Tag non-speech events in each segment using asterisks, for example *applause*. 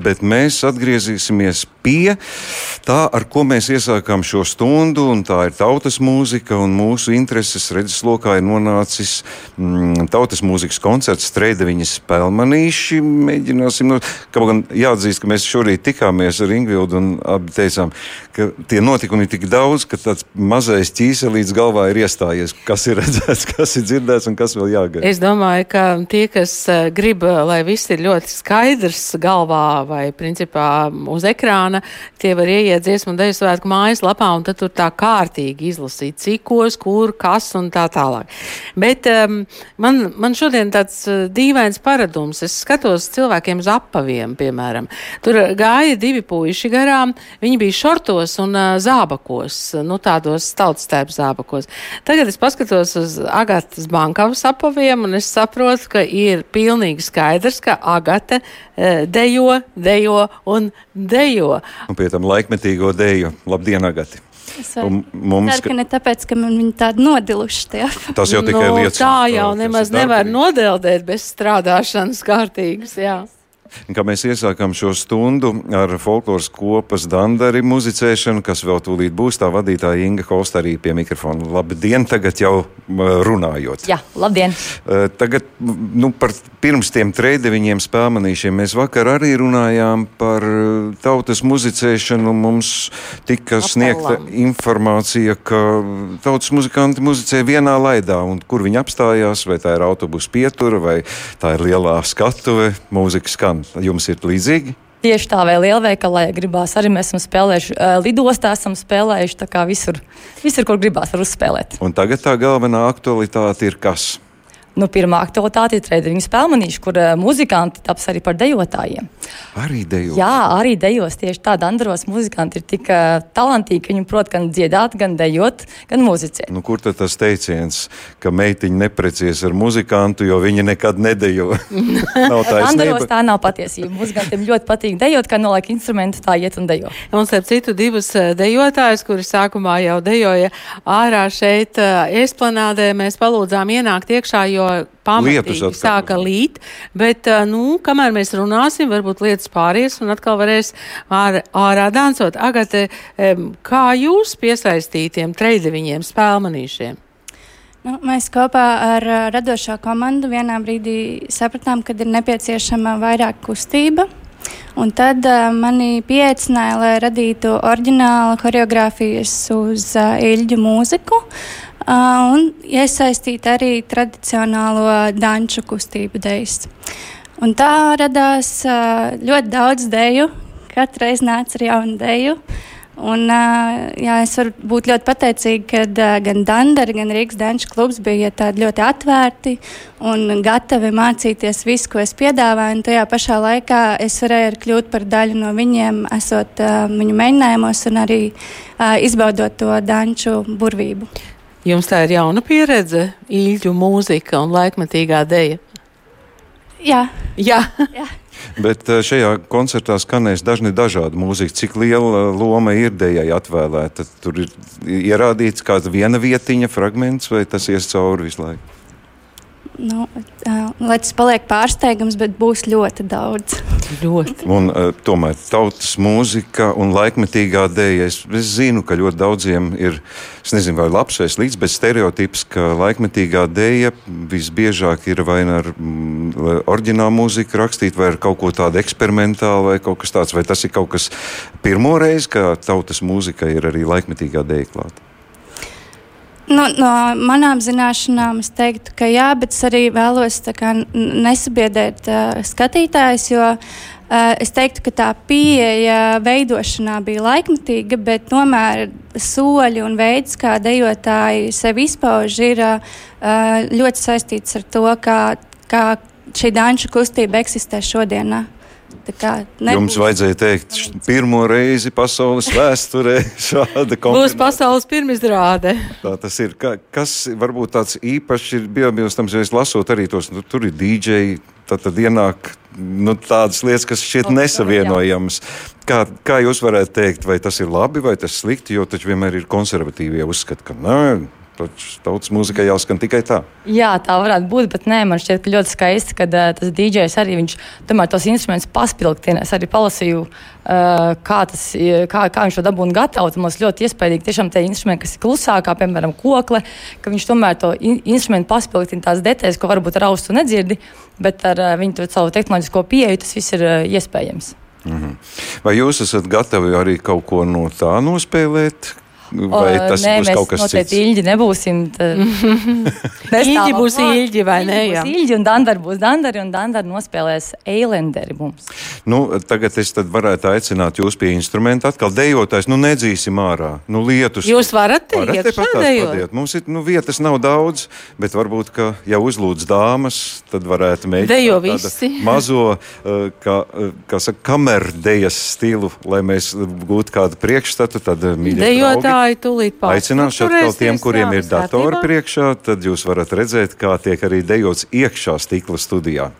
Bet mēs atgriezīsimies pie tā, ar ko mēs iesākām šo stundu. Tā ir tautas mūzika, un mūsu intereses redzeslokā ir nonācis mm, tautas mūzikas koncerts Streideviņas Pelmanīši. Mēģināsim, nu, kaut gan jāatzīst, ka mēs šorīt tikāmies ar Ingvildu un abi teicām, ka tie notikumi ir tik daudz, ka tāds mazais ķīselīts galvā ir iestājies. Kas ir redzēts, *laughs* kas ir dzirdēts un kas vēl jāgaida? Es domāju, ka tie, kas eh, grib, lai viss ir ļoti skaidrs galvā, vai principā uz ekrāna, tie var ieiet dziesmu un deju svētku mājaslapā un tad tur tā kārtīgi izlasīt, cikos, kur, kas un tā tālāk. Bet um, man, man šodien tāds uh, dīvains paradums. Es skatos cilvēkiem uz apaviem, piemēram. Tur gāja divi puiši garām, viņi bija šortos un uh, zābakos, nu tādos tautstēpu zābakos. Tagad es paskatos uz Agatas bankavas apaviem un es saprotu, ka ir pilnīgi skaidrs, ka Agate uh, dejo dejo un dejo. Un pie tam laikmetīgo deju. Labdien, Agati! Es mums ceru, ka ne tāpēc, ka man viņi tādi nodiluši tie. Tas jau tikai no, liecina. Tā jau nemaz nevar nodeldēt bez strādāšanas kārtīgas, jā. Kā mēs iesākām šo stundu ar folkloras kopas dandari muzicēšanu, kas vēl tūlīt būs tā vadītāja Inga Holsta arī pie mikrofona. Labdien, tagad jau runājot. Jā, labdien. Tagad nu, par pirms tiem trejdeviņiem spēmanīšiem mēs vakar arī runājām par tautas muzicēšanu. Mums tika Apellam. sniegta informācija, ka tautas muzikanti muzicē vienā laidā, un kur viņi apstājās, vai tā ir autobusu pietura, vai tā ir lielā skatuve, mūzika skan jums ir līdzīgi? Tieši tā, vai lielveikalā ja gribās. Arī mēs esam spēlējuši, lidostā esam spēlējuši. Tā kā visur, visur kur gribās, var uzspēlēt. Un tagad tā galvenā aktualitāte ir kas? Nu, pirmā aktualitāte ir treniņu spēlmanīša, kur uh, muzikanti taps arī par dejotājiem. Arī dejos. Jā, arī dejos. Tieši tā, Andros muzikanti ir tik uh, talantīgi, ka viņi prot gan dziedāt, gan dejot, gan muzicēt. Nu, kur tad tas teiciens, ka meitiņa neprecies ar muzikantu, jo viņa nekad nedejo? *laughs* nav tā Andros tā nav patiesība. Muzikantiem ļoti patīk dejot, kā noliek instrumentu, tā iet un dejo. Un starp citu divus dejotājus, kuri sākumā jau dejoja ārā šeit, esplanādē, mēs palūdzām ienākt iekšā, jo jo pamatīgi sāka līt, bet, nu, kamēr mēs runāsim, varbūt lietas pāries un atkal varēs ār, ārā dansot. Agate, kā jūs piesaistītiem treideviņiem spēlmanīšiem? Nu, mēs kopā ar radošo komandu vienā brīdī sapratām, ka ir nepieciešama vairāk kustība. Un tad uh, mani pieaicināja, lai radītu oriģinālu choreogrāfijas uz uh, īļģu mūziku. Uh, un iesaistīt arī tradicionālo danču kustību dejas. Un tā radās ļoti daudz deju, katru reizi nāca ar jaunu deju. Un, jā, es varu būt ļoti pateicīga, ka gan Dandara, gan Rīgas Danču klubs bija ļoti atvērti un gatavi mācīties visu, ko es piedāvāju. Un tajā pašā laikā es varēju kļūt par daļu no viņiem, esot viņu mēģinājumos un arī izbaudot to danču burvību. Jums tā ir jauna pieredze, īļu mūzika un laikmatīgā dēļa. Jā. Jā. Jā. Bet eh, šajā koncertā skanēs dažni dažādi mūzika. Cik liela loma ir dējai atvēlēta? Tur ir ierādīts kāda viena vietiņa, fragments, vai tas ies cauri visu laiku? Nu, uh, lai tas paliek pārsteigums, bet būs ļoti daudz. ļoti. Un, uh, tomēr tautas mūzika un laikmetīgā dēļa. Es, es zinu, ka ļoti daudziem ir, es nezinu, vai labs vai slikts, bet stereotips, ka laikmetīgā dēļa visbiežāk ir vai nu ar mm, oriģinālu mūziku rakstīt, vai ar kaut ko tādu eksperimentālu, vai kaut kas tāds. Vai tas ir kaut kas pirmo reizi, ka tautas mūzika ir arī laikmetīgā dēļa klāta? Nu, no manām zināšanām es teiktu, ka jā, bet es arī vēlos kā, nesabiedēt uh, skatītājus, jo uh, es teiktu, ka tā pieeja veidošanā bija laikmatīga, bet tomēr soļi un veids, kā dejotāji sevi izpauž, ir uh, ļoti saistīts ar to, kā, kā šī danču kustība eksistē šodienā. Jums vajadzēja teikt, pirmo reizi pasaules vēsturē *laughs* šāda kombinācija. Būs pasaules pirmizrāde. Tā tas ir. Ka, kas varbūt tāds īpašs ir biobilstams, jo es lasot arī tos, nu, tur ir DJ, tad, tad ienāk nu, tādas lietas, kas šķiet oh, nesavienojamas. Kā, kā jūs varētu teikt, vai tas ir labi vai tas slikti, jo taču vienmēr ir konservatīvie uzskati, ka nē, taču tautas mūzikai jāskan tikai tā. Jā, tā varētu būt, bet nē, man šķiet, ka ļoti skaisti, ka uh, tas DJs arī viņš tomēr tos instrumentus paspilgtina. Es arī palasīju, uh, kā, tas, kā, kā viņš to dabūna gatavu. Man liekas, ļoti iespaidīgi tiešām tie instrumenti, kas ir klusākā, piemēram, kokle, ka viņš tomēr to in instrumentu paspilgtina tās detaļas, ko varbūt ar austu nedzirdi, bet ar uh, viņu savu tehnoloģisko pieeju tas viss ir uh, iespējams. Mm -hmm. Vai jūs esat gatavi arī kaut ko no tā nospēlēt, Vai tas Nē, būs kaut kas cits? Mēs noteikti ilgi nebūsim. Ilgi *laughs* būs ilgi, vai ne? Jā, ilgi un dandari būs dandari, un dandari nospēlēs eilenderi mums. Nu, tagad es varētu aicināt jūs pie instrumenta atkal dejotājs. Nu, nedzīsim ārā. Nu, lietus. Jūs varat te varat iet šādējot? Mums ir, nu, vietas nav daudz, bet varbūt, ka, ja uzlūdz dāmas, tad varētu mēģināt Dejo visi. *laughs* mazo, uh, kā, uh, kā saka, kamerdejas stilu, lai mēs gūtu kādu priekšstatu, tad, uh, mīļie draugi, Dejotāji tūlīt pār. Aicināšu atkal tiem, kuriem ir datori priekšā, tad jūs varat redzēt, kā tiek arī dejots iekšā stikla studijā.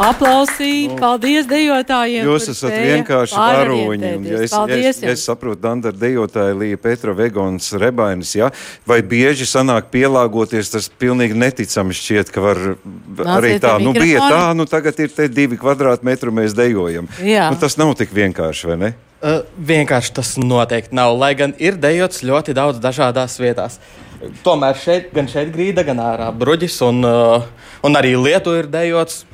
Aplausīt, paldies dejotājiem. Jūs esat vienkārši varoņi. un Ja es, ja Paldies es, ja es saprotu, Dandara dejotāja Līja Petra Vegons Rebainis, ja? vai bieži sanāk pielāgoties, tas pilnīgi neticami šķiet, ka var arī Nāciet tā, pie nu bija mikrofona. tā, nu tagad ir te divi kvadrātmetri, mēs dejojam. Jā. Nu, tas nav tik vienkārši, vai ne? Uh, vienkārši tas noteikti nav. Lai gan ir dejots ļoti daudz dažādās vietās. Tomēr šeit, gan šeit grīda, gan ārā bruģis un, uh, un arī lietu ir dejots.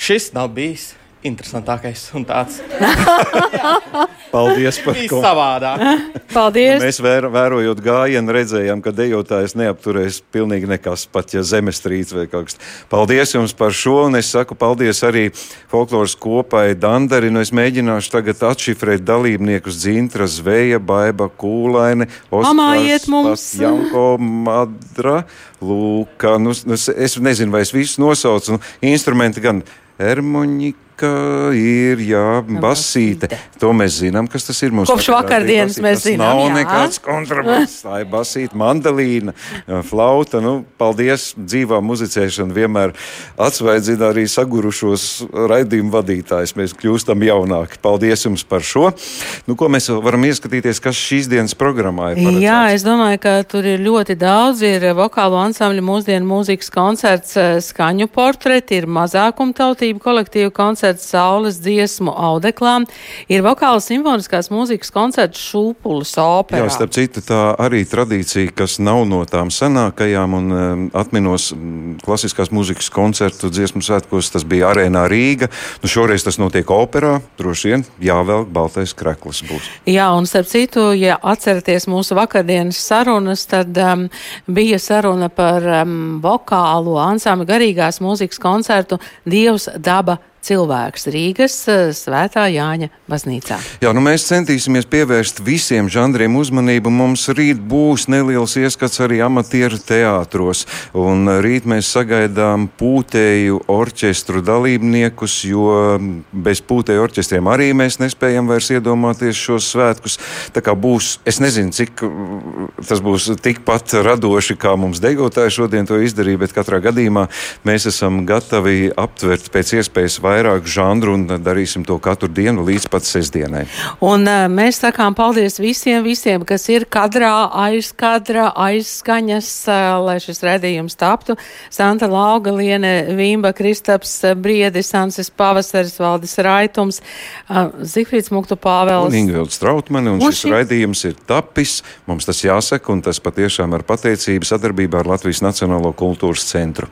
Šis nav bijis interesantākais un tāds *laughs* Paldies par ko. savādāk. *laughs* Paldies. Mēs vēr, vērojot gājienu, redzējām, ka dejotājs neapturēs pilnīgi nekas, pat ja zemestrīce vai kaut kas. Paldies jums par šo, un es saku paldies arī folkloras kopai Dandari. Nu, es mēģināšu tagad atšifrēt dalībniekus Dzintra, Zveja, Baiba, Kūlaine, Pamājiet mums! Janko, Madra, Lūka. Nu, nu, es- es nezinu, vai es visus nosaucu. Nu, instrumenti gan Ermoņi Ermoņika ir, jā, basīte. To mēs zinām, kas tas ir. Mums Kopš vakar vakardienas basīte. mēs Tas zinām, Nav jā. nekāds kontrabands. Tā ir basīta, mandalīna, flauta. Nu, paldies! Dzīvā muzicēšana vienmēr atsvaidzina arī sagurušos raidījumu vadītājus. Mēs kļūstam jaunāki. Paldies jums par šo. Nu, ko mēs varam ieskatīties, kas šīs dienas programmā ir? paredzēts? Jā, es domāju, ka tur ir ļoti daudz. Ir vokālu ansambļu mūsdienu mūzikas koncerts, eh, skaņu portreti, ir mazākumtautību kolektīvu koncerts. Koncerts Saules dziesmu audeklām, ir vokāla simfoniskās mūzikas koncerts Šūpulis operā. Jā, starp citu, tā arī tradīcija, kas nav no tām senākajām, un um, atminos klasiskās mūzikas koncertu dziesmu svētkos, tas bija arēnā Rīga. Nu, šoreiz tas notiek operā, droši vien jāvelk baltais krekls būs. Jā, un starp citu, ja atceraties mūsu vakardienas sarunas, tad um, bija saruna par um, vokālu ansāmi garīgās mūzikas koncertu Dievs daba cilvēks Rīgas eh, Svētā Jāņa baznīcā. Jā, nu mēs centīsimies pievērst visiem žanriem uzmanību. Mums rīt būs neliels ieskats arī amatieru teātros, un rīt mēs sagaidām pūtēju orķestru dalībniekus, jo bez pūtēju orķestriem arī mēs nespējam vairs iedomāties šos svētkus. Tā kā būs, es nezinu, cik tas būs tikpat radoši, kā mums degotāji šodien to izdarīja, bet katrā gadījumā mēs esam gatavi aptvert pēc iespējas vairāk vairāk žanru un darīsim to katru dienu līdz pat sestdienai. Un uh, mēs sakām paldies visiem, visiem, kas ir kadrā, aiz kadra, aizskaņas, uh, lai šis redzījums taptu. Santa Laugaliene, Vimba Kristaps, Briedis, Ansis Pavasaris, Valdis Raitums, uh, Zifrīds Muktu Pāvels. Un Ingvilds Trautmani, un, un šis šī... raidījums ir tapis. Mums tas jāsaka, un tas patiešām ar pateicību sadarbībā ar Latvijas Nacionālo kultūras centru.